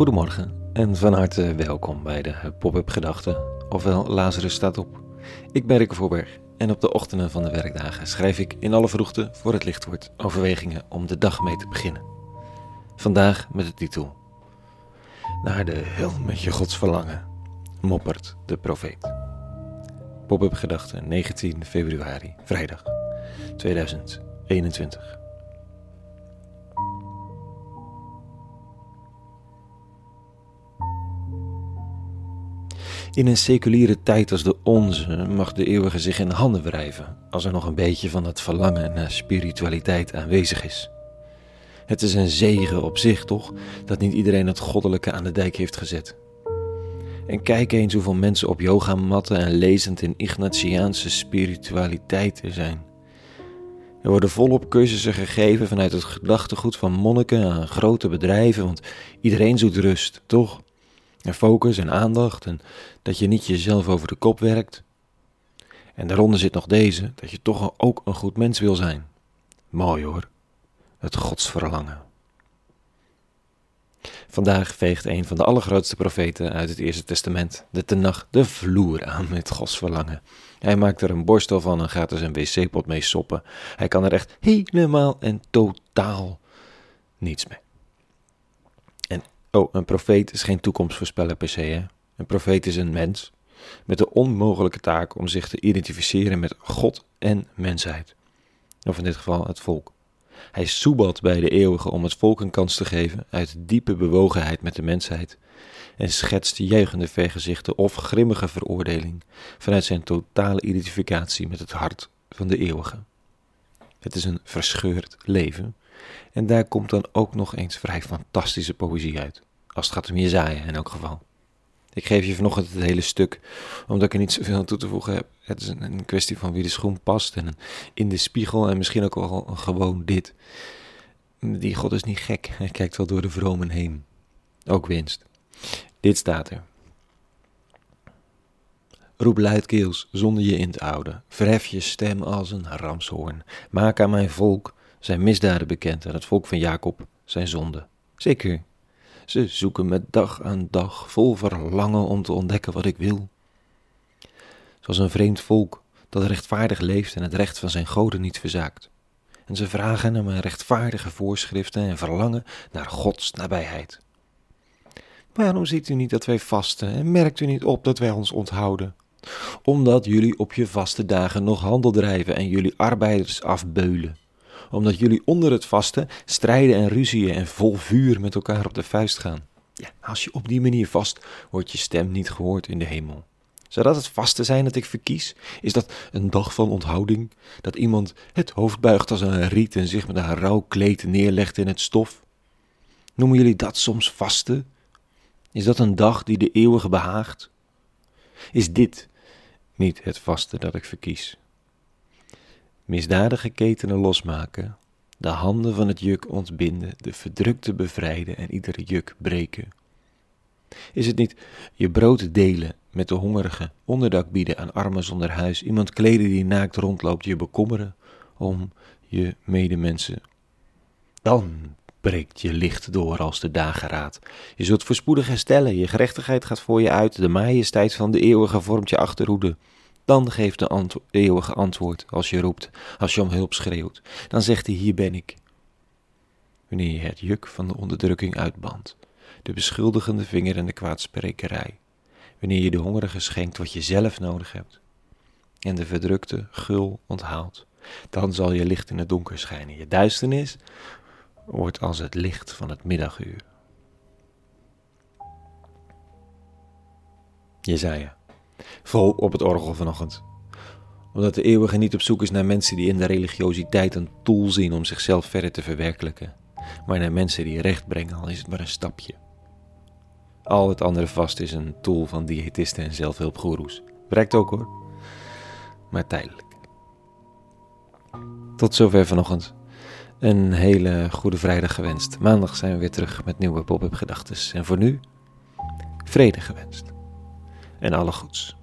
Goedemorgen en van harte welkom bij de Pop-up Gedachten, ofwel Lazarus staat op. Ik ben Rikke Voorberg en op de ochtenden van de werkdagen schrijf ik in alle vroegte voor het licht wordt overwegingen om de dag mee te beginnen. Vandaag met de titel Naar de hel met je gods verlangen, moppert de profeet. Pop-up Gedachten 19 februari, vrijdag 2021. In een seculiere tijd als de onze mag de eeuwige zich in handen wrijven als er nog een beetje van dat verlangen naar spiritualiteit aanwezig is. Het is een zegen op zich, toch, dat niet iedereen het goddelijke aan de dijk heeft gezet. En kijk eens hoeveel mensen op yogamatten en lezend in Ignatiaanse spiritualiteit er zijn. Er worden volop cursussen gegeven vanuit het gedachtegoed van monniken aan grote bedrijven, want iedereen zoekt rust, toch? En focus en aandacht en dat je niet jezelf over de kop werkt. En daaronder zit nog deze, dat je toch ook een goed mens wil zijn. Mooi hoor, het godsverlangen. Vandaag veegt een van de allergrootste profeten uit het Eerste Testament, de Tenach, de vloer aan met godsverlangen. Hij maakt er een borstel van en gaat er zijn wc-pot mee soppen. Hij kan er echt helemaal en totaal niets mee. Oh, een profeet is geen toekomstvoorspeller per se. Hè? Een profeet is een mens met de onmogelijke taak om zich te identificeren met God en mensheid. Of in dit geval het volk. Hij soebat bij de eeuwige om het volk een kans te geven uit diepe bewogenheid met de mensheid en schetst juichende vergezichten of grimmige veroordeling vanuit zijn totale identificatie met het hart van de eeuwige. Het is een verscheurd leven en daar komt dan ook nog eens vrij fantastische poëzie uit. Als het gaat om Jezaja in elk geval. Ik geef je vanochtend het hele stuk, omdat ik er niet zoveel aan toe te voegen heb. Het is een, kwestie van wie de schoen past en in de spiegel en misschien ook wel gewoon dit. Die God is niet gek, hij kijkt wel door de vromen heen. Ook winst. Dit staat er. Roep luidkeels zonder je in te houden. Verhef je stem als een ramshoorn. Maak aan mijn volk zijn misdaden bekend en het volk van Jacob zijn zonde. Zeker, ze zoeken me dag aan dag vol verlangen om te ontdekken wat ik wil. Zoals een vreemd volk dat rechtvaardig leeft en het recht van zijn goden niet verzaakt. En ze vragen naar mijn rechtvaardige voorschriften en verlangen naar Gods nabijheid. Waarom ziet u niet dat wij vasten en merkt u niet op dat wij ons onthouden? Omdat jullie op je vaste dagen nog handel drijven en jullie arbeiders afbeulen omdat jullie onder het vasten strijden en ruzieën en vol vuur met elkaar op de vuist gaan. Ja, als je op die manier vast, wordt je stem niet gehoord in de hemel. Zou dat het vasten zijn dat ik verkies? Is dat een dag van onthouding? Dat iemand het hoofd buigt als een riet en zich met een rauw kleed neerlegt in het stof? Noemen jullie dat soms vasten? Is dat een dag die de eeuwige behaagt? Is dit niet het vasten dat ik verkies? Misdadige ketenen losmaken, de handen van het juk ontbinden, de verdrukte bevrijden en iedere juk breken. Is het niet je brood delen met de hongerige, onderdak bieden aan armen zonder huis, iemand kleden die naakt rondloopt, je bekommeren om je medemensen? Dan breekt je licht door als de dageraad. Je zult voorspoedig herstellen, je gerechtigheid gaat voor je uit, de majesteit van de eeuwige vormt je achterhoede. Dan geeft de eeuwige antwoord als je roept, als je om hulp schreeuwt. Dan zegt hij: Hier ben ik. Wanneer je het juk van de onderdrukking uitbandt, de beschuldigende vinger en de kwaadsprekerij. Wanneer je de hongerige schenkt wat je zelf nodig hebt. En de verdrukte gul onthaalt. Dan zal je licht in het donker schijnen. Je duisternis wordt als het licht van het middaguur. Jezaja vol op het orgel vanochtend. Omdat de eeuwige niet op zoek is naar mensen die in de religiositeit een tool zien om zichzelf verder te verwerkelijken, maar naar mensen die recht brengen, al is het maar een stapje. Al het andere vast is een tool van diëtisten en zelfhulpgoeroes. Werkt ook hoor, maar tijdelijk. Tot zover vanochtend. Een hele goede vrijdag gewenst. Maandag zijn we weer terug met nieuwe pop-up gedachtes. En voor nu, vrede gewenst en alle goeds.